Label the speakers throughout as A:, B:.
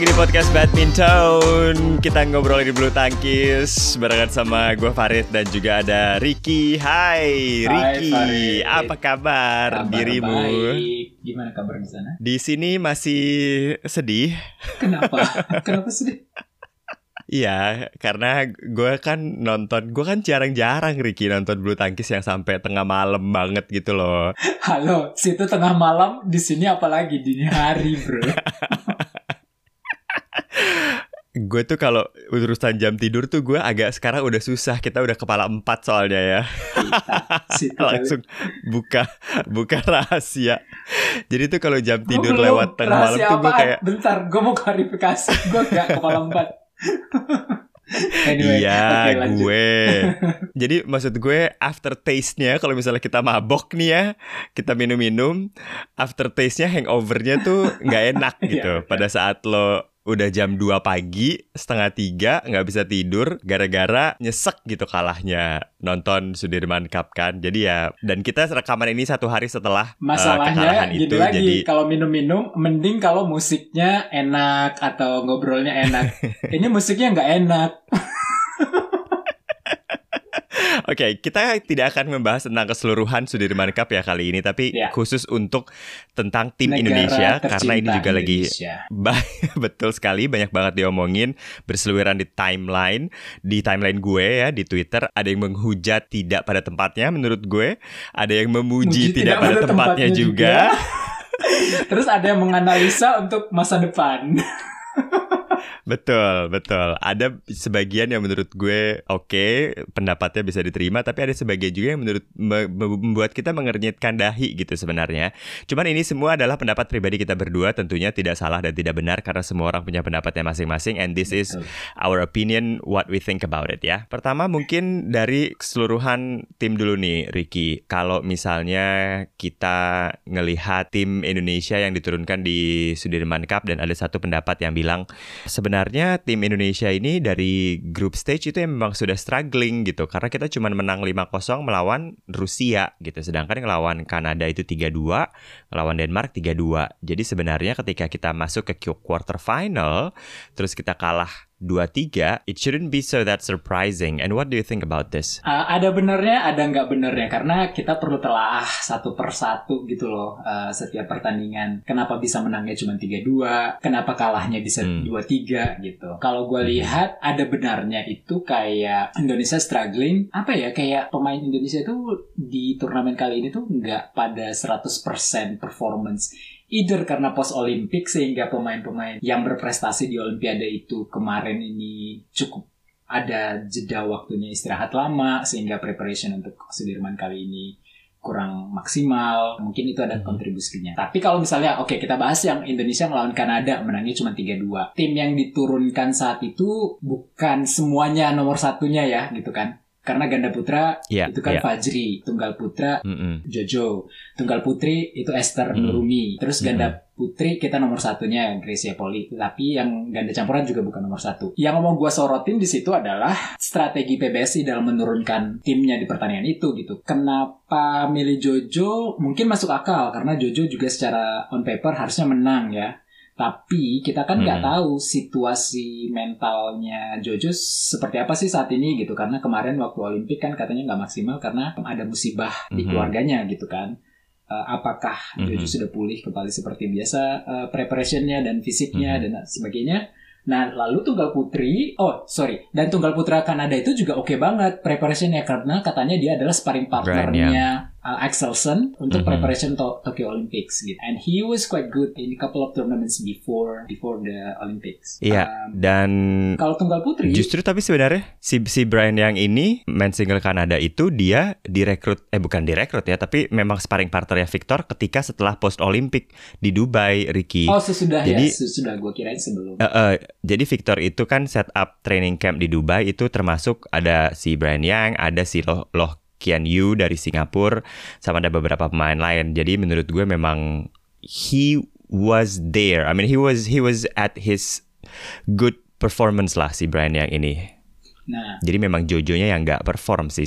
A: lagi di podcast badminton Kita ngobrol di bulu tangkis Barengan sama gue Farid dan juga ada Ricky Hai Ricky,
B: Farid.
A: apa kabar,
B: Kabar
A: dirimu?
B: baik. Gimana kabar di sana?
A: Di sini masih sedih
B: Kenapa? Kenapa sedih?
A: Iya, karena gue kan nonton, gue kan jarang-jarang Ricky nonton bulu tangkis yang sampai tengah malam banget gitu loh.
B: Halo, situ tengah malam, di sini apalagi dini hari, bro.
A: Gue tuh kalau urusan jam tidur tuh gue agak sekarang udah susah. Kita udah kepala empat soalnya ya.
B: Kali.
A: Langsung buka buka rahasia. Jadi tuh kalau jam
B: Gua
A: tidur
B: belum.
A: lewat tengah malam tuh gue kayak
B: Bentar, gue mau klarifikasi. Gue gak kepala empat. anyway,
A: iya
B: lanjut.
A: gue. Jadi maksud gue after taste-nya kalau misalnya kita mabok nih ya, kita minum-minum, after taste-nya hangover-nya tuh nggak enak
B: Iya,
A: gitu.
B: iya.
A: Pada saat lo udah jam 2 pagi, setengah tiga nggak bisa tidur gara-gara nyesek gitu kalahnya nonton Sudirman Cup kan. Jadi ya dan kita rekaman ini satu hari setelah eh,
B: Masalahnya gini
A: itu
B: lagi,
A: jadi
B: kalau minum-minum, mending kalau musiknya enak atau ngobrolnya enak. Ini musiknya nggak enak.
A: Oke, kita tidak akan membahas tentang keseluruhan Sudirman Cup ya kali ini, tapi
B: Ya.
A: khusus untuk tentang tim
B: Negara
A: Indonesia karena ini juga lagi
B: Indonesia.
A: ba- betul sekali banyak banget diomongin berseliweran di timeline, di timeline gue ya di Twitter ada yang menghujat tidak pada tempatnya menurut gue, ada yang memuji
B: Muji
A: tidak, pada tempatnya, juga.
B: Terus ada yang menganalisa untuk masa depan.
A: Betul, betul. Ada sebagian yang menurut gue oke, pendapatnya bisa diterima, tapi ada sebagian juga yang menurut me- me- membuat kita mengernyitkan dahi gitu sebenarnya. Cuman ini semua adalah pendapat pribadi kita berdua, tentunya tidak salah dan tidak benar karena semua orang punya pendapatnya masing-masing and this is our opinion what we think about it ya. Pertama mungkin dari keseluruhan tim dulu nih Ricky. Kalau misalnya kita ngelihat tim Indonesia yang diturunkan di Sudirman Cup dan ada satu pendapat yang bilang sebenarnya tim Indonesia ini dari group stage itu memang sudah struggling gitu. Karena kita cuma menang 5-0 melawan Rusia gitu. Sedangkan yang lawan Kanada itu 3-2 melawan Denmark 3-2 jadi sebenarnya ketika kita masuk ke quarter final terus kita kalah 2-3 it shouldn't be so that surprising and what do you think about this
B: Uh, ada benernya, ada nggak benernya karena kita perlu telaah satu persatu gitu loh uh, setiap pertandingan. Kenapa bisa menangnya cuma 3-2? Kenapa kalahnya bisa
A: Hmm.
B: 2-3 gitu? Kalau gue lihat ada benarnya itu kayak Indonesia struggling. Apa ya kayak pemain Indonesia itu di turnamen kali ini tuh nggak pada 100% performance. Either karena post Olimpik sehingga pemain-pemain yang berprestasi di Olimpiade itu kemarin ini cukup ada jeda waktunya istirahat lama sehingga preparation untuk Sudirman kali ini kurang maksimal. Mungkin itu ada
A: Mhm.
B: kontribusinya. Tapi kalau misalnya oke kita bahas yang Indonesia melawan Kanada menangnya cuma 3-2 tim yang diturunkan saat itu bukan semuanya nomor satunya ya gitu kan karena ganda putra
A: Iya,
B: itu kan
A: iya.
B: Fajri tunggal putra
A: Mm-mm.
B: Jojo. Tunggal putri itu Esther
A: Hmm.
B: Nurumi. Terus ganda putri kita nomor satunya Gracia Poli. Tapi yang ganda campuran juga bukan nomor satu. Yang mau gue sorotin di situ adalah strategi PBSI dalam menurunkan timnya di pertandingan itu gitu. Kenapa milih Jojo? Mungkin masuk akal karena Jojo juga secara on paper harusnya menang ya tapi kita kan nggak
A: Hmm.
B: tahu situasi mentalnya Jojo seperti apa sih saat ini gitu karena kemarin waktu Olimpik kan katanya nggak maksimal karena ada musibah di
A: Mhm.
B: keluarganya gitu kan. Eh, apakah Jojo
A: Mhm.
B: sudah pulih kembali seperti biasa eh, preparationnya dan fisiknya
A: Mhm.
B: dan sebagainya? Nah lalu tunggal putri, oh sorry, dan tunggal putra Kanada itu juga oke banget preparationnya karena katanya dia adalah sparring partnernya uh, Axelsen untuk
A: Mhm.
B: preparation to Tokyo Olympics gitu. And he was quite good in a couple of tournaments before before the Olympics.
A: Iya,
B: Um,
A: dan
B: kalau tunggal putri,
A: Justru tapi sebenarnya si si Brian yang ini main single Kanada itu dia direkrut eh bukan direkrut ya tapi memang sparring partnernya Victor ketika setelah post Olimpik di Dubai Ricky.
B: oh sesudah
A: Jadi-
B: ya, sesudah gue kirain sebelum.
A: Eh, eh, jadi Victor itu kan set up training camp di Dubai itu termasuk ada si Brian Yang, ada si Loh, Loh Kian Yu dari Singapura, sama ada beberapa pemain lain. Jadi menurut gue memang he was there. I mean he was he was at his good performance lah si Brian Yang ini.
B: Nah,
A: Jadi memang Jojo-nya yang nggak perform sih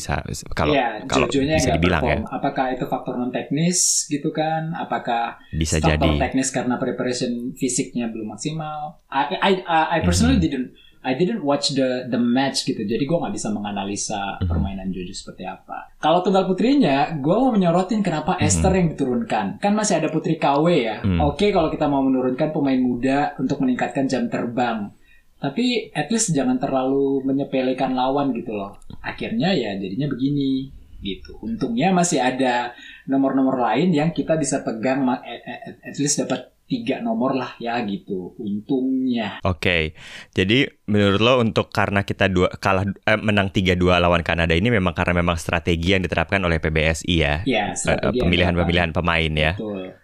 A: kalau
B: iya,
A: kalau
B: Jojo-nya
A: bisa dibilang
B: perform. Apakah itu faktor non teknis gitu kan? Apakah
A: ya bisa
B: faktor
A: jadi.
B: teknis karena preparation fisiknya belum maksimal? I I I, personally
A: Mhm.
B: didn't I didn't watch the the match gitu, jadi gue nggak bisa menganalisa
A: Mhm.
B: permainan Jojo seperti apa. Kalau tunggal putrinya, gue mau menyorotin kenapa
A: Mhm.
B: Esther yang diturunkan. Kan masih ada Putri KW ya.
A: Hmm.
B: Oke kalau kita mau menurunkan pemain muda untuk meningkatkan jam terbang. Tapi at least jangan terlalu menyepelekan lawan gitu loh. Akhirnya ya jadinya begini gitu. Untungnya masih ada nomor-nomor lain yang kita bisa pegang ma- at, at- at least dapat tiga nomor lah ya gitu. Untungnya.
A: Oke, jadi menurut lo untuk karena kita dua kalah eh, menang 3-2 lawan Kanada ini memang karena memang strategi yang diterapkan oleh PBSI ya,
B: Ya,
A: Eh, pemilihan-pemilihan pemain ya.
B: Betul.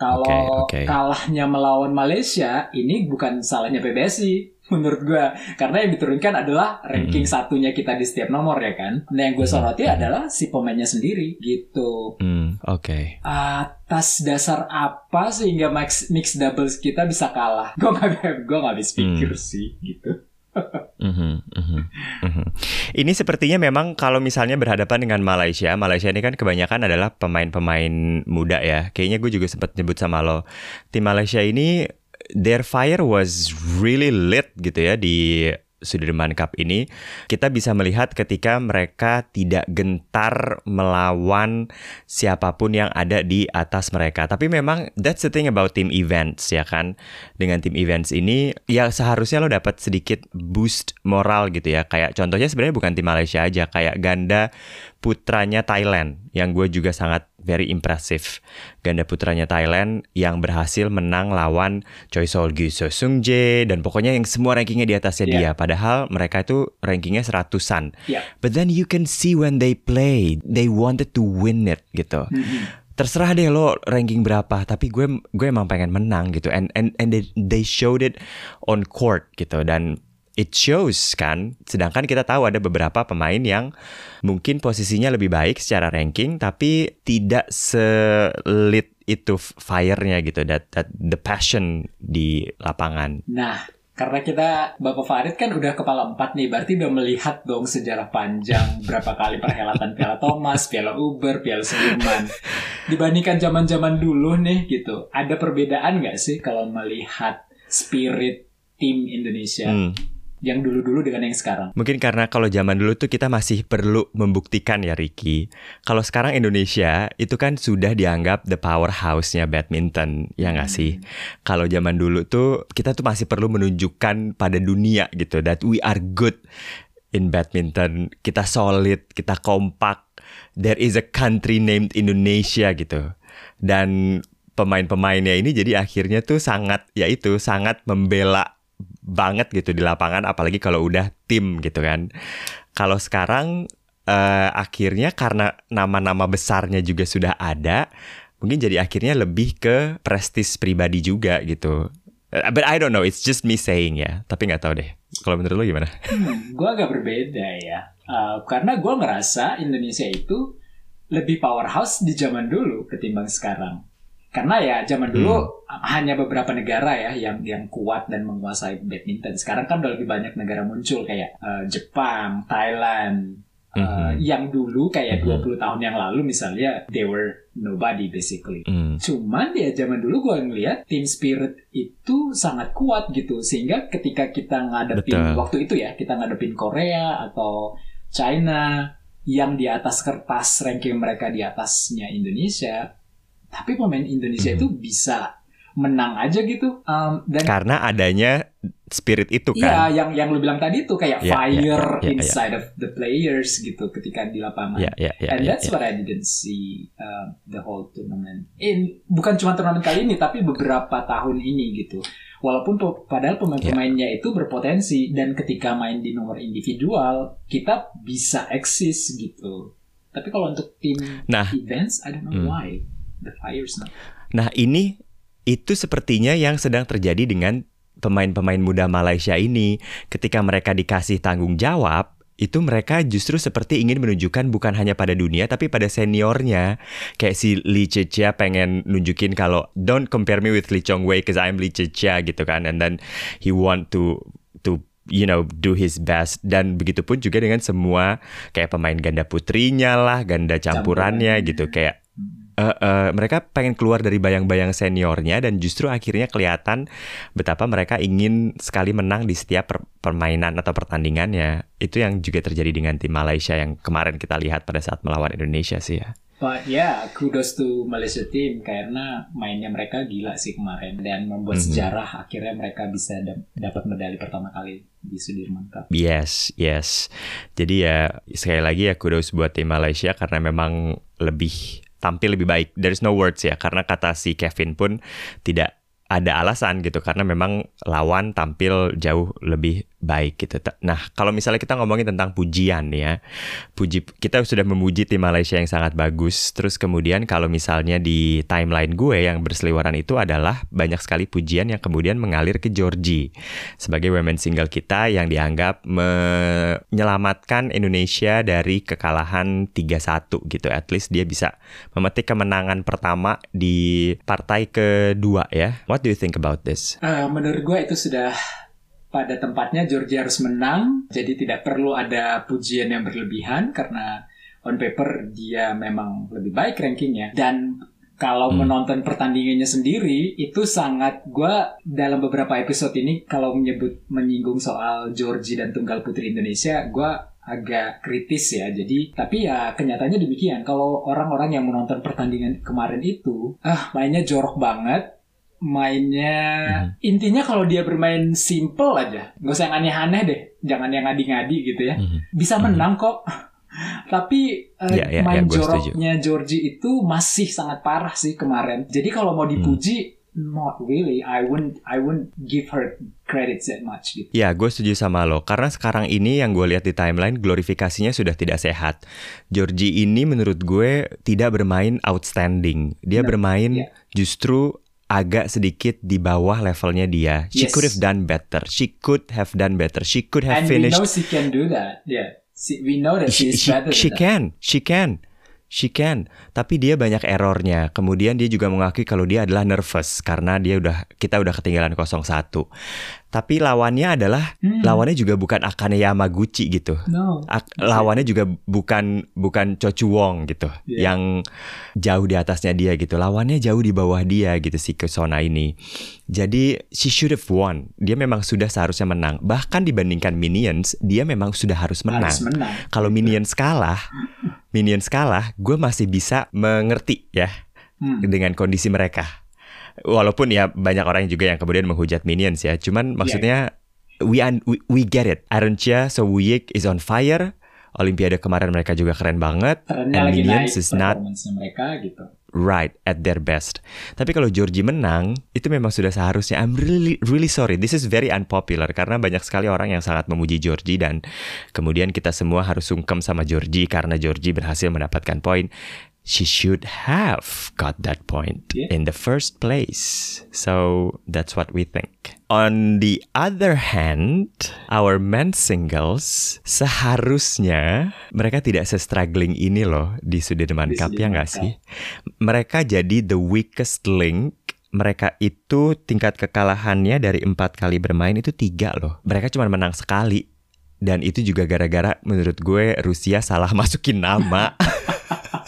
B: Kalau
A: Oke, oke.
B: kalahnya melawan Malaysia, ini bukan salahnya PBSI menurut gua karena yang diturunkan adalah ranking
A: Mm-mm.
B: satunya kita di setiap nomor ya kan. Nah yang gue soroti
A: Mm-mm.
B: adalah si pemainnya sendiri gitu.
A: Hmm, oke.
B: Atas dasar apa sehingga mix, mix doubles kita bisa kalah? Gue gak, gue gak habis pikir
A: Hmm.
B: sih gitu.
A: Mhm, mhm, mhm. Ini sepertinya memang kalau misalnya berhadapan dengan Malaysia, Malaysia ini kan kebanyakan adalah pemain-pemain muda ya. Kayaknya gue juga sempat nyebut sama lo. Tim Malaysia ini their fire was really lit gitu ya di Sudirman Cup ini. Kita bisa melihat ketika mereka tidak gentar melawan siapa pun yang ada di atas mereka. Tapi memang that's the thing about team events ya kan. Dengan tim events ini ya seharusnya lo dapat sedikit boost moral gitu ya. Kayak contohnya sebenarnya bukan tim Malaysia aja, kayak ganda putranya Thailand yang gue juga sangat very impressive. Ganda putranya Thailand yang berhasil menang lawan Choi Sol Gyu So Sung Jae dan pokoknya yang semua rankingnya di atasnya
B: Iya.
A: dia. Padahal mereka itu rankingnya seratusan.
B: Ya.
A: But then you can see when they play, they wanted to win it gitu.
B: Mhm.
A: Terserah deh lo ranking berapa, tapi gue gue emang pengen menang gitu. And and and they, they showed it on court gitu dan it shows kan. Sedangkan kita tahu ada beberapa pemain yang mungkin posisinya lebih baik secara ranking tapi tidak selit itu fire-nya gitu that, that the passion di lapangan.
B: Nah, karena kita Bapak Farid kan udah kepala empat nih, berarti udah melihat dong sejarah panjang berapa kali perhelatan Piala Thomas, Piala Uber, Piala Sudirman. Dibandingkan zaman-zaman dulu nih gitu, ada perbedaan nggak sih kalau melihat spirit tim Indonesia
A: Hmm.
B: Yang dulu-dulu dengan yang sekarang?
A: Mungkin karena kalau zaman dulu tuh kita masih perlu membuktikan ya Ricky. Kalau sekarang Indonesia itu kan sudah dianggap the powerhouse-nya badminton, ya nggak sih? Kalau zaman dulu tuh kita tuh masih perlu menunjukkan pada dunia gitu that we are good in badminton. Kita solid, kita kompak. There is a country named Indonesia gitu. Dan pemain-pemainnya ini jadi akhirnya tuh sangat ya itu sangat membela banget gitu di lapangan apalagi kalau udah tim gitu kan. Kalau sekarang eh, akhirnya karena nama-nama besarnya juga sudah ada, mungkin jadi akhirnya lebih ke prestis pribadi juga gitu. Eh, But I don't know, it's just me saying ya. Tapi nggak tahu deh. Kalau menurut lo gimana?
B: Hmm, gue agak berbeda ya. Uh, karena gue ngerasa Indonesia itu lebih powerhouse di zaman dulu ketimbang sekarang. Karena ya zaman dulu hanya beberapa negara ya yang yang kuat dan menguasai badminton. Sekarang kan udah lebih banyak negara muncul kayak uh, Jepang, Thailand. Uh,
A: Mhm.
B: Yang dulu kayak
A: Mhm.
B: 20 tahun yang lalu misalnya they were nobody basically.
A: Hmm.
B: Cuman ya zaman dulu gue ngeliat team spirit itu sangat kuat gitu sehingga ketika kita ngadepin
A: Betul.
B: waktu itu ya kita ngadepin Korea atau China yang di atas kertas ranking mereka di atasnya Indonesia, tapi pemain Indonesia
A: Mhm.
B: itu bisa menang aja gitu Um, dan
A: Karena adanya spirit itu
B: Iya,
A: kan.
B: yang yang lu bilang tadi tuh kayak
A: Iya, iya,
B: fire
A: iya, iya,
B: inside of the players gitu ketika di lapangan.
A: Ya, ya, ya,
B: And
A: ya,
B: that's
A: ya.
B: what I didn't see uh, the whole tournament. In bukan cuma turnamen kali ini, tapi beberapa tahun ini gitu. Walaupun padahal pemain-pemainnya itu berpotensi dan ketika main di nomor individual kita bisa eksis gitu. Tapi kalau untuk tim
A: Nah.
B: events, I don't know
A: Hmm.
B: why the fire's not.
A: Nah ini itu sepertinya yang sedang terjadi dengan pemain-pemain muda Malaysia ini. Ketika mereka dikasih tanggung jawab, itu mereka justru seperti ingin menunjukkan bukan hanya pada dunia tapi pada seniornya. Kayak si Lee Chechia pengen nunjukin kalau don't compare me with Lee Chong Wei because I'm Lee Chechia gitu kan. And then he want to to you know do his best dan begitu pun juga dengan semua kayak pemain ganda putrinya lah, ganda campurannya gitu kayak uh, uh, mereka pengen keluar dari bayang-bayang seniornya dan justru akhirnya kelihatan betapa mereka ingin sekali menang di setiap per permainan atau pertandingannya. Itu yang juga terjadi dengan tim Malaysia yang kemarin kita lihat pada saat melawan Indonesia sih ya.
B: But yeah, kudos to Malaysia team karena mainnya mereka gila sih kemarin dan membuat mm -hmm. sejarah akhirnya mereka bisa dapat medali pertama kali di Sudirman Cup.
A: Yes, yes. Jadi ya sekali lagi ya kudos buat tim Malaysia karena memang lebih tampil lebih baik. There's no words ya, karena kata si Kevin pun tidak ada alasan gitu karena memang lawan tampil jauh lebih baik gitu. Nah, kalau misalnya kita ngomongin tentang pujian ya, puji kita sudah memuji tim Malaysia yang sangat bagus. Terus kemudian kalau misalnya di timeline gue yang berseliweran itu adalah banyak sekali pujian yang kemudian mengalir ke Georgie sebagai women single kita yang dianggap menyelamatkan Indonesia dari kekalahan 3-1 gitu. At least dia bisa memetik kemenangan pertama di partai kedua ya. Do you think about this?
B: Uh, menurut gue itu sudah pada tempatnya Georgia harus menang, jadi tidak perlu ada pujian yang berlebihan karena on paper dia memang lebih baik rankingnya dan kalau hmm. menonton pertandingannya sendiri itu sangat gue dalam beberapa episode ini kalau menyebut menyinggung soal Georgia dan tunggal putri Indonesia gue agak kritis ya jadi tapi ya kenyataannya demikian kalau orang-orang yang menonton pertandingan kemarin itu ah mainnya jorok banget mainnya hmm. intinya kalau dia bermain simple aja nggak usah yang aneh-aneh deh jangan yang ngadi-ngadi gitu ya hmm. bisa mhm. menang hmm. kok tapi uh, ya, ya, main ya, joroknya Georgie itu masih sangat parah sih kemarin jadi kalau mau dipuji hmm. not really I wouldn't I wouldn't give her credit that much gitu.
A: Ya, gue setuju sama lo. Karena sekarang ini yang gue lihat di timeline glorifikasinya sudah tidak sehat. Georgie ini menurut gue tidak bermain outstanding. Dia no. bermain yeah. justru agak sedikit di bawah levelnya dia. She yes. could have done better. She could have done better. She could have
B: and
A: finished.
B: And we know she can do that. Yeah. We know that she, she is better.
A: She can. She can. She can, tapi dia banyak errornya. Kemudian dia juga mengakui kalau dia adalah nervous karena dia udah kita udah ketinggalan 0-1. Tapi lawannya adalah hmm. lawannya juga bukan Akane Yamaguchi gitu.
B: No.
A: Ak lawannya juga bukan bukan Cho Wong gitu yeah. yang jauh di atasnya dia gitu. Lawannya jauh di bawah dia gitu si Kusona ini. Jadi she should have won. Dia memang sudah seharusnya menang. Bahkan dibandingkan Minions, dia memang sudah harus menang. menang. Kalau Minions kalah Minions kalah, gue masih bisa mengerti ya hmm. dengan kondisi mereka. Walaupun ya banyak orang juga yang kemudian menghujat Minions ya. Cuman iya. maksudnya we, we we get it. Iron Chia So Week is on fire. Olimpiade kemarin mereka juga keren banget.
B: And Minions is not mereka gitu
A: right at their best. Tapi kalau Georgie menang, itu memang sudah seharusnya. I'm really really sorry. This is very unpopular karena banyak sekali orang yang sangat memuji Georgie dan kemudian kita semua harus sungkem sama Georgie karena Georgie berhasil mendapatkan poin she should have got that point yeah. in the first place. So that's what we think. On the other hand, our men singles seharusnya mereka tidak se-struggling ini loh di Sudirman Cup ya nggak sih? Mereka jadi the weakest link mereka itu tingkat kekalahannya dari empat kali bermain itu tiga loh. Mereka cuma menang sekali. Dan itu juga gara-gara menurut gue Rusia salah masukin nama.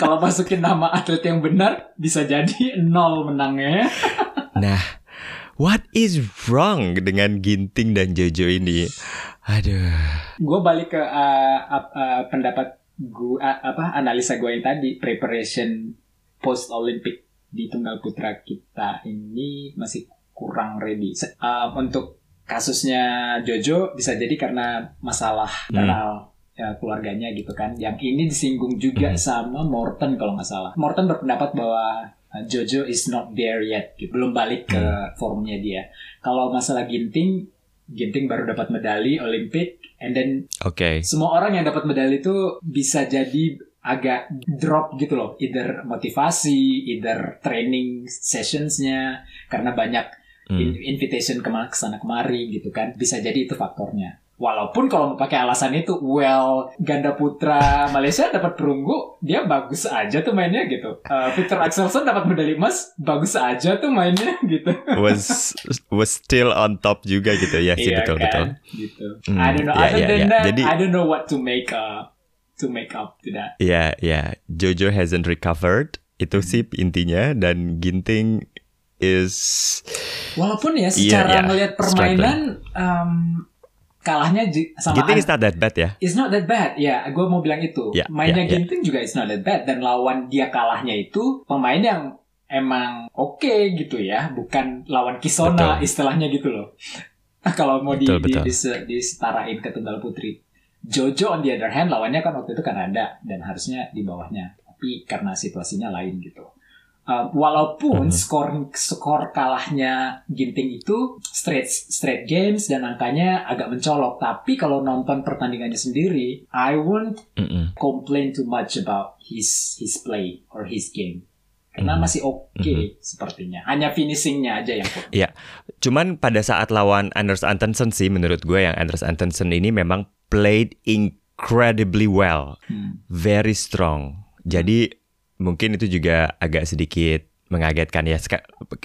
B: Kalau masukin nama atlet yang benar bisa jadi nol menangnya.
A: nah, what is wrong dengan Ginting dan Jojo ini? Aduh.
B: Gue balik ke uh, uh, pendapat gue uh, apa analisa gue yang tadi preparation post Olympic di tunggal putra kita ini masih kurang ready. Uh, untuk kasusnya Jojo bisa jadi karena masalah hmm ya, keluarganya gitu kan. Yang ini disinggung juga hmm. sama Morton kalau nggak salah. Morton berpendapat bahwa uh, Jojo is not there yet, gitu. belum balik ke hmm. formnya dia. Kalau masalah Ginting, Ginting baru dapat medali Olimpik, and then
A: okay.
B: semua orang yang dapat medali itu bisa jadi agak drop gitu loh, either motivasi, either training sessionsnya, karena banyak hmm. invitation ke sana kemari gitu kan, bisa jadi itu faktornya Walaupun kalau mau pakai alasan itu, well, ganda putra Malaysia dapat perunggu, dia bagus aja tuh mainnya gitu. Uh, Victor Axelsen dapat medali emas, bagus aja tuh mainnya gitu.
A: was was still on top juga gitu ya sih
B: Iya
A: betul
B: kan?
A: betul.
B: Gitu.
A: Hmm,
B: I don't know.
A: iya,
B: Other
A: iya,
B: than
A: iya.
B: that,
A: Jadi-
B: I don't know what to make uh, to make up to that.
A: Ya ya Jojo hasn't recovered itu sih intinya dan Ginting is
B: Walaupun ya
A: Iya,
B: secara
A: iya,
B: ngelihat permainan um, kalahnya sama
A: Ginting is not that bad ya.
B: It's not that bad, ya. gue mau bilang itu.
A: Ya,
B: Mainnya
A: ya, ya.
B: Ginting juga it's not that bad. Dan lawan dia kalahnya itu pemain yang emang oke gitu ya, bukan lawan Kisona
A: Betul.
B: istilahnya gitu loh. Kalau mau di,
A: Betul,
B: di,
A: betul.
B: dise- disetarain ke tunggal putri. Jojo on the other hand lawannya kan waktu itu Kanada dan harusnya di bawahnya. Tapi karena situasinya lain gitu. Uh, walaupun
A: Mhm.
B: skor skor kalahnya Ginting itu straight straight games dan angkanya agak mencolok, tapi kalau nonton pertandingannya sendiri, I won't
A: Mm-mm.
B: complain too much about his his play or his game. Karena masih oke sepertinya. Hanya finishingnya aja yang kurang.
A: Cuman pada saat lawan Anders Antonsen sih menurut gue yang Anders Antonsen ini memang played incredibly well,
B: Hmm.
A: very strong. Jadi mungkin itu juga agak sedikit mengagetkan ya.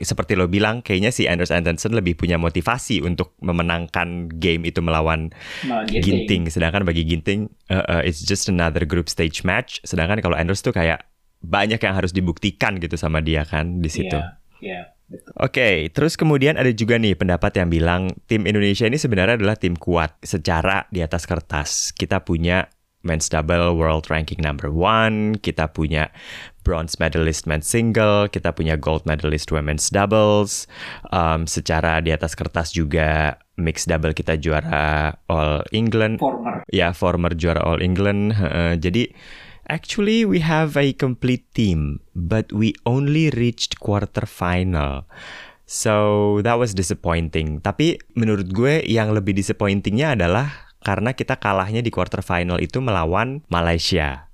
A: Seperti lo bilang, kayaknya si Anders Antonsen lebih punya motivasi untuk memenangkan game itu melawan
B: Nah,
A: Ginting. Sedangkan bagi Ginting, uh, uh, it's just another group stage match. Sedangkan kalau Anders tuh kayak banyak yang harus dibuktikan gitu sama dia kan di situ.
B: Iya, iya, betul.
A: Oke, terus kemudian ada juga nih pendapat yang bilang tim Indonesia ini sebenarnya adalah tim kuat secara di atas kertas. Kita punya men's double world ranking number one, kita punya bronze medalist men's single, kita punya gold medalist women's doubles. Um, secara di atas kertas juga mixed double kita juara All England,
B: Former.
A: ya former juara All England. heeh. jadi actually we have a complete team, but we only reached quarter final. So that was disappointing. Tapi menurut gue yang lebih disappointingnya adalah karena kita kalahnya di quarter final itu melawan Malaysia.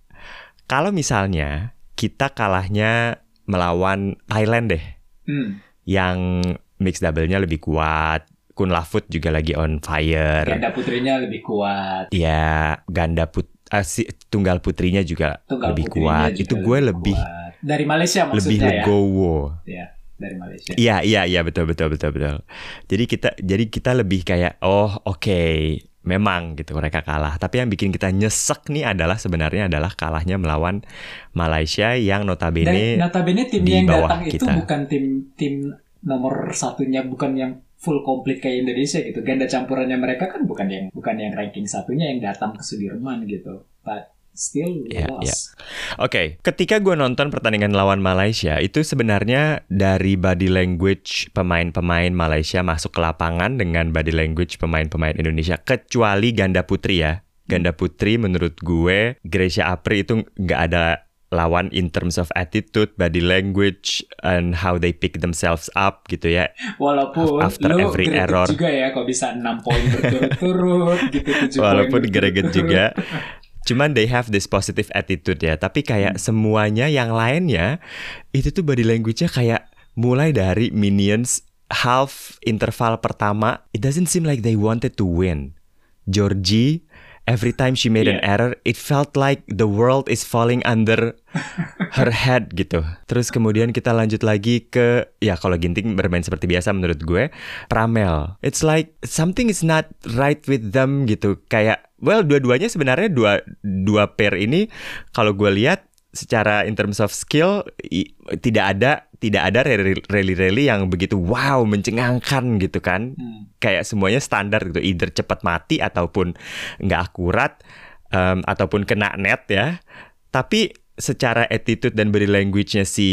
A: Kalau misalnya kita kalahnya melawan Thailand deh,
B: Hmm.
A: yang mixed double-nya lebih kuat, Kun Lafut juga lagi on fire.
B: Ganda putrinya lebih kuat.
A: Ya, ganda put ah, si- tunggal putrinya juga
B: Tunggal
A: lebih
B: putrinya
A: kuat.
B: juga
A: Itu gue lebih
B: kuat. dari Malaysia
A: lebih
B: maksudnya ya.
A: legowo.
B: Ya, dari Malaysia.
A: Iya, iya, iya betul betul betul betul. Jadi kita jadi kita lebih kayak oh, oke, memang gitu mereka kalah. Tapi yang bikin kita nyesek nih adalah sebenarnya adalah kalahnya melawan Malaysia yang
B: Dan
A: notabene
B: notabene tim
A: di
B: yang
A: bawah
B: datang itu
A: kita.
B: bukan tim tim nomor satunya bukan yang full komplit kayak Indonesia gitu. Ganda campurannya mereka kan bukan yang bukan yang ranking satunya yang datang ke Sudirman gitu. But still lost.
A: iya. Oke, ketika gue nonton pertandingan lawan Malaysia, itu sebenarnya dari body language pemain-pemain Malaysia masuk ke lapangan dengan body language pemain-pemain Indonesia, kecuali ganda putri ya. Ganda putri menurut gue, Gracia Apri itu nggak ada lawan in terms of attitude, body language, and how they pick themselves up gitu ya.
B: Walaupun
A: After
B: lu
A: every error.
B: juga ya kalau bisa 6 poin berturut-turut gitu 7 poin
A: Walaupun greget juga. Cuman they have this positive attitude ya. Tapi kayak semuanya yang lainnya itu tuh body language-nya kayak mulai dari minions half interval pertama, it doesn't seem like they wanted to win. Georgie every time she made an
B: Yeah.
A: error, it felt like the world is falling under her head gitu. Terus kemudian kita lanjut lagi ke ya kalau Ginting bermain seperti biasa menurut gue, Pramel. It's like something is not right with them gitu. Kayak well dua-duanya sebenarnya dua dua pair ini kalau gue lihat secara in terms of skill i- tidak ada tidak ada rally- rally-rally yang begitu wow mencengangkan gitu kan
B: Hmm.
A: kayak semuanya standar gitu either cepat mati ataupun nggak akurat em, ataupun kena net ya tapi secara attitude dan body language-nya si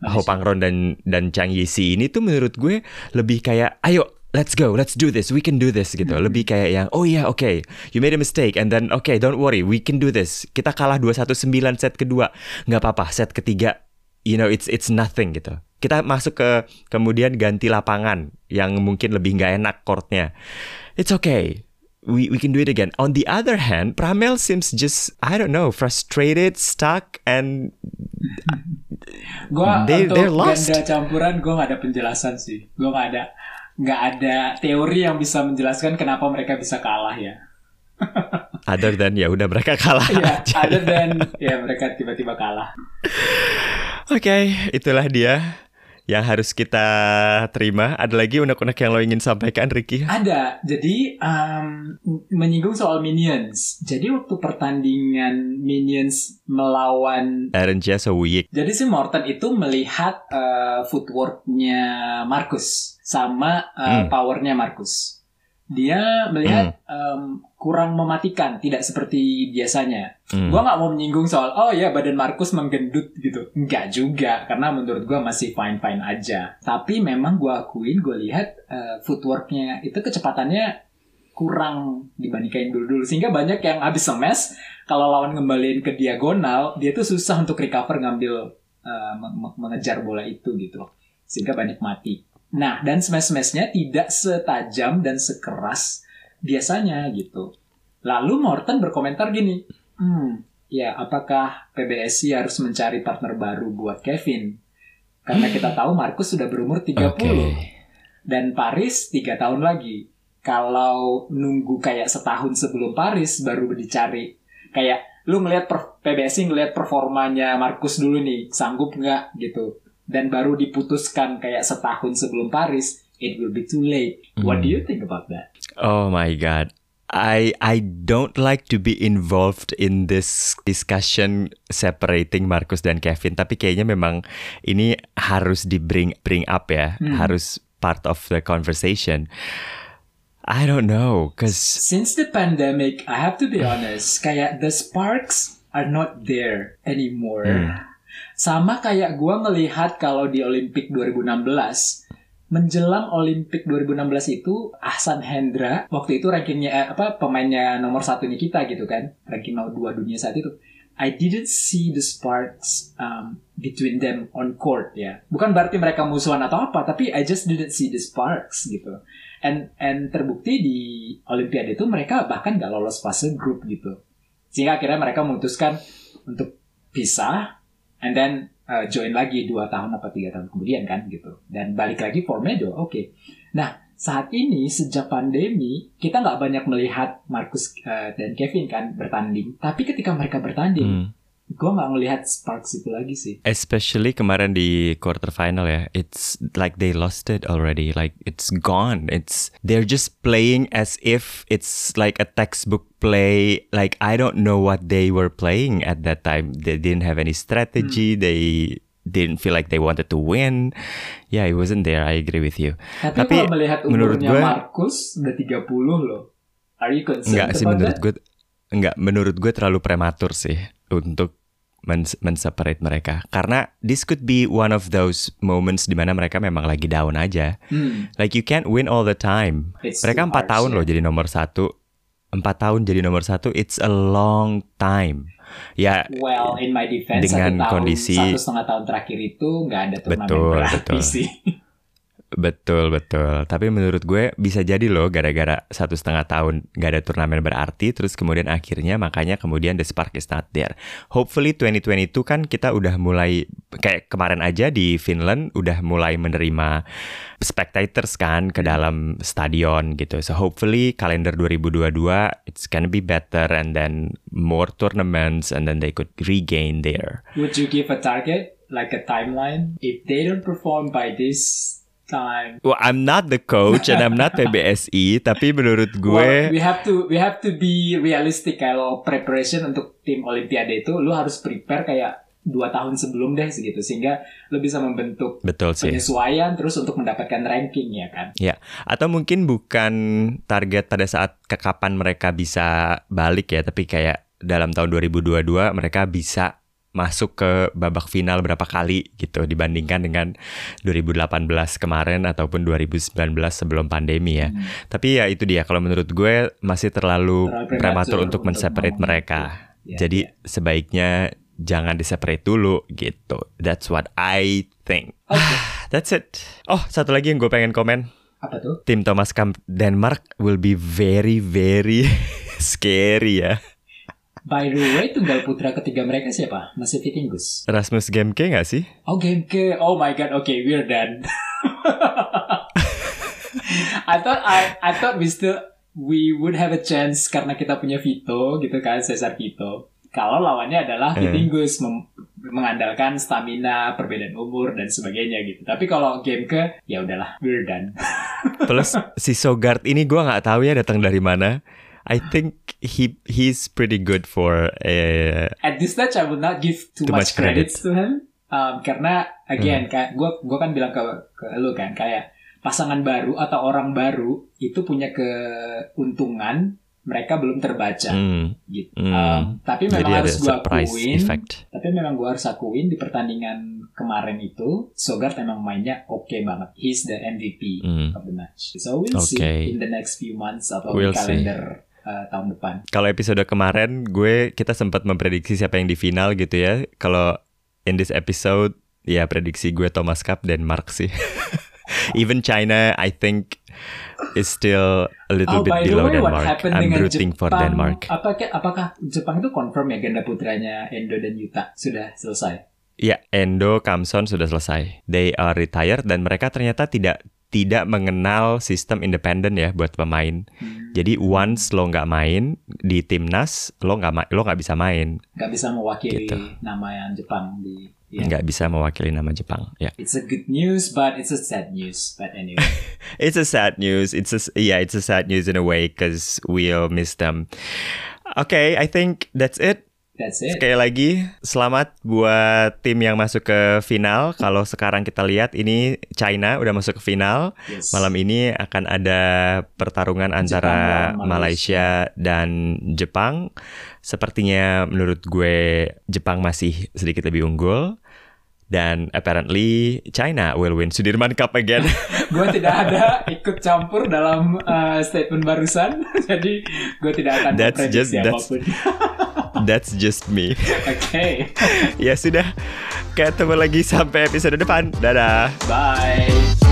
A: Ho Pangron dan dan Chang Yisi ini tuh menurut gue lebih kayak ayo let's go let's do this we can do this gitu. Lebih kayak yang oh ya oke you made a mistake and then okay don't worry we can do this. Kita kalah 2-1 9 set kedua. Nggak apa-apa set ketiga you know it's it's nothing gitu. Kita masuk ke kemudian ganti lapangan yang mungkin lebih nggak enak courtnya. It's okay we we can do it again. On the other hand Pramel seems just I don't know frustrated stuck and
B: Gua
A: They-
B: untuk
A: they're lost.
B: ganda campuran gue gak ada penjelasan sih. Gue gak ada nggak ada teori yang bisa menjelaskan kenapa mereka bisa kalah ya.
A: Other than ya udah mereka kalah. Aja.
B: other than ya mereka tiba-tiba kalah.
A: Oke, itulah dia yang harus kita terima. Ada lagi unek-unek yang lo ingin sampaikan, Ricky?
B: Ada, jadi um, menyinggung soal minions. Jadi waktu pertandingan minions melawan
A: Aaron Jazz so weak.
B: Jadi si Morton itu melihat uh, footworknya Marcus sama uh,
A: Hmm.
B: powernya Marcus. Dia melihat um, kurang mematikan, tidak seperti biasanya.
A: Hmm.
B: Gua nggak mau menyinggung soal oh ya badan Marcus menggendut gitu. Enggak juga, karena menurut gua masih fine fine aja. Tapi memang gua akuin, gua lihat uh, footworknya itu kecepatannya kurang dibandingkan dulu dulu sehingga banyak yang habis semes kalau lawan ngembaliin ke diagonal dia tuh susah untuk recover ngambil uh, me- me- mengejar bola itu gitu sehingga banyak mati nah dan smash smashnya tidak setajam dan sekeras biasanya gitu lalu Morton berkomentar gini hmm ya apakah PBSI harus mencari partner baru buat Kevin karena kita tahu Marcus sudah berumur 30
A: Oke.
B: dan Paris tiga tahun lagi. Kalau nunggu kayak setahun sebelum Paris baru dicari. Kayak lu ngelihat PBSI ngelihat performanya Marcus dulu nih, sanggup nggak gitu. Dan baru diputuskan kayak setahun sebelum Paris, it will be too late. What do you think about that?
A: Oh my god. I I don't like to be involved in this discussion separating Marcus dan Kevin, tapi kayaknya memang ini harus di bring bring up ya,
B: Hmm.
A: harus part of the conversation. I don't know, cause
B: Since the pandemic, I have to be honest, kayak the sparks are not there anymore.
A: Hmm.
B: Sama kayak gua ngelihat kalau di Olimpik 2016, menjelang Olimpik 2016 itu Ahsan Hendra waktu itu rankingnya eh, apa pemainnya nomor satunya kita gitu kan, ranking nomor dua dunia saat itu. I didn't see the sparks um, between them on court ya. Bukan berarti mereka musuhan atau apa, tapi I just didn't see the sparks gitu. And and terbukti di Olimpiade itu mereka bahkan gak lolos fase grup gitu. Sehingga akhirnya mereka memutuskan untuk pisah and then uh, join lagi dua tahun apa tiga tahun kemudian kan gitu. Dan balik lagi juga oke. Nah saat ini sejak pandemi kita nggak banyak melihat Marcus uh, dan Kevin kan bertanding. Tapi ketika mereka bertanding,
A: hmm,
B: gue nggak ngelihat sparks itu lagi sih.
A: especially kemarin di quarter final ya, it's like they lost it already, like it's gone. It's they're just playing as if it's like a textbook play. Like I don't know what they were playing at that time. They didn't have any strategy. They didn't feel like they wanted to win. Yeah, it wasn't there. I agree with you.
B: Tapi,
A: Tapi
B: kalau melihat
A: menurut
B: umurnya
A: gue-
B: Marcus udah 30 loh. Are you concerned
A: Enggak sih menurut
B: that?
A: gue enggak menurut gue terlalu prematur sih untuk men men-separate mereka karena this could be one of those moments di mana mereka memang lagi down aja
B: Hmm,
A: like you can't win all the time
B: it's
A: mereka empat
B: harsh,
A: tahun
B: ya.
A: loh jadi nomor satu empat tahun jadi nomor satu it's a long time ya
B: Well, in my defense,
A: Dengan
B: satu tahun,
A: kondisi-
B: satu setengah tahun terakhir itu nggak ada turnamen
A: Betul,
B: berarti
A: betul.
B: sih.
A: Betul betul. Tapi menurut gue bisa jadi loh gara-gara satu setengah tahun gak ada turnamen berarti, terus kemudian akhirnya makanya kemudian the spark is not there. Hopefully 2022 kan kita udah mulai kayak kemarin aja di Finland udah mulai menerima spectators kan ke dalam stadion gitu. So hopefully kalender 2022 it's gonna be better and then more tournaments and then they could regain their
B: Would you give a target, like a timeline? If they don't perform by this time,
A: Well, I'm not the coach and I'm not PBSI, tapi menurut gue
B: well, we have to we have to be realistic kalau preparation untuk tim Olimpiade itu, lu harus prepare kayak dua tahun sebelum deh segitu sehingga lu bisa membentuk
A: betul sih.
B: penyesuaian terus untuk mendapatkan ranking ya kan.
A: Ya, atau mungkin bukan target pada saat ke kapan mereka bisa balik ya, tapi kayak dalam tahun 2022 mereka bisa masuk ke babak final berapa kali gitu dibandingkan dengan 2018 kemarin ataupun 2019 sebelum pandemi ya.
B: Hmm.
A: Tapi ya itu dia kalau menurut gue masih terlalu,
B: Terlalu
A: prematur untuk
B: untuk
A: men-separate mereka.
B: itu. Ya,
A: Jadi
B: ya.
A: sebaiknya jangan di-separate dulu gitu. That's what I think.
B: Oke,
A: That's it. Oh, satu lagi yang gue pengen komen.
B: apa tuh?
A: Tim Thomas Kamp Denmark will be very very scary ya.
B: By the way, tunggal putra ketiga mereka siapa? Masih Vitingus.
A: Rasmus Gemke nggak sih?
B: Oh game ke, oh my god, oke we're done. I thought I, I thought we still we would have a chance karena kita punya Vito gitu kan, Cesar Vito. Kalau lawannya adalah
A: Eh.
B: Vitingus mem- mengandalkan stamina, perbedaan umur dan sebagainya gitu. Tapi kalau game ke ya udahlah, we're done.
A: Plus si Sogard ini gua nggak tahu ya datang dari mana. I think he he's pretty good for uh,
B: At this stage I will not give too,
A: Too
B: much,
A: much credit.
B: credits to him. Um, karena again kayak gue gue kan bilang ke ke lu kan kayak pasangan baru atau orang baru itu punya keuntungan mereka belum terbaca
A: hmm,
B: gitu.
A: Hmm.
B: Um, tapi
A: jadi
B: memang
A: ada
B: harus gue akuin.
A: effect.
B: Tapi memang gue harus akuin di pertandingan kemarin itu Sogard memang mainnya oke banget. He's the MVP
A: Hmm.
B: of the match. So we'll see
A: Okay.
B: in the next few months atau
A: We'll
B: di
A: see.
B: Uh, tahun depan.
A: Kalau episode kemarin gue kita sempat memprediksi siapa yang di final gitu ya. Kalau in this episode ya prediksi gue Thomas Cup Denmark sih. Even China I think is still a little
B: Oh,
A: bit below
B: way,
A: Denmark. I'm rooting for
B: Jepang?
A: Denmark.
B: Apakah, apakah Jepang itu confirm ya ganda putranya Endo dan Yuta sudah selesai?
A: Ya, Endo, Kamson sudah selesai. They are retired dan mereka ternyata tidak tidak mengenal sistem independen ya buat pemain.
B: Hmm,
A: Jadi once lo nggak main di timnas, lo nggak lo nggak bisa main,
B: nggak bisa mewakili
A: Gitu.
B: nama yang Jepang di. ya.
A: nggak bisa mewakili nama Jepang. Ya,
B: It's a good news, but it's a sad news. But anyway,
A: it's a sad news. It's a yeah, it's a sad news in a way because we'll miss them. Okay, I think that's it.
B: That's it.
A: Sekali lagi, selamat buat tim yang masuk ke final. Kalau sekarang kita lihat ini China udah masuk ke final.
B: Yes.
A: Malam ini akan ada pertarungan antara Malaysia. dan Jepang. Sepertinya menurut gue Jepang masih sedikit lebih unggul. Dan apparently China will win Sudirman Cup again.
B: gue tidak ada ikut campur dalam uh, statement barusan, jadi gue tidak akan
A: That's just- that's-
B: apa pun.
A: That's just me.
B: Oke,
A: ya sudah, ketemu lagi sampai episode depan. Dadah.
B: bye.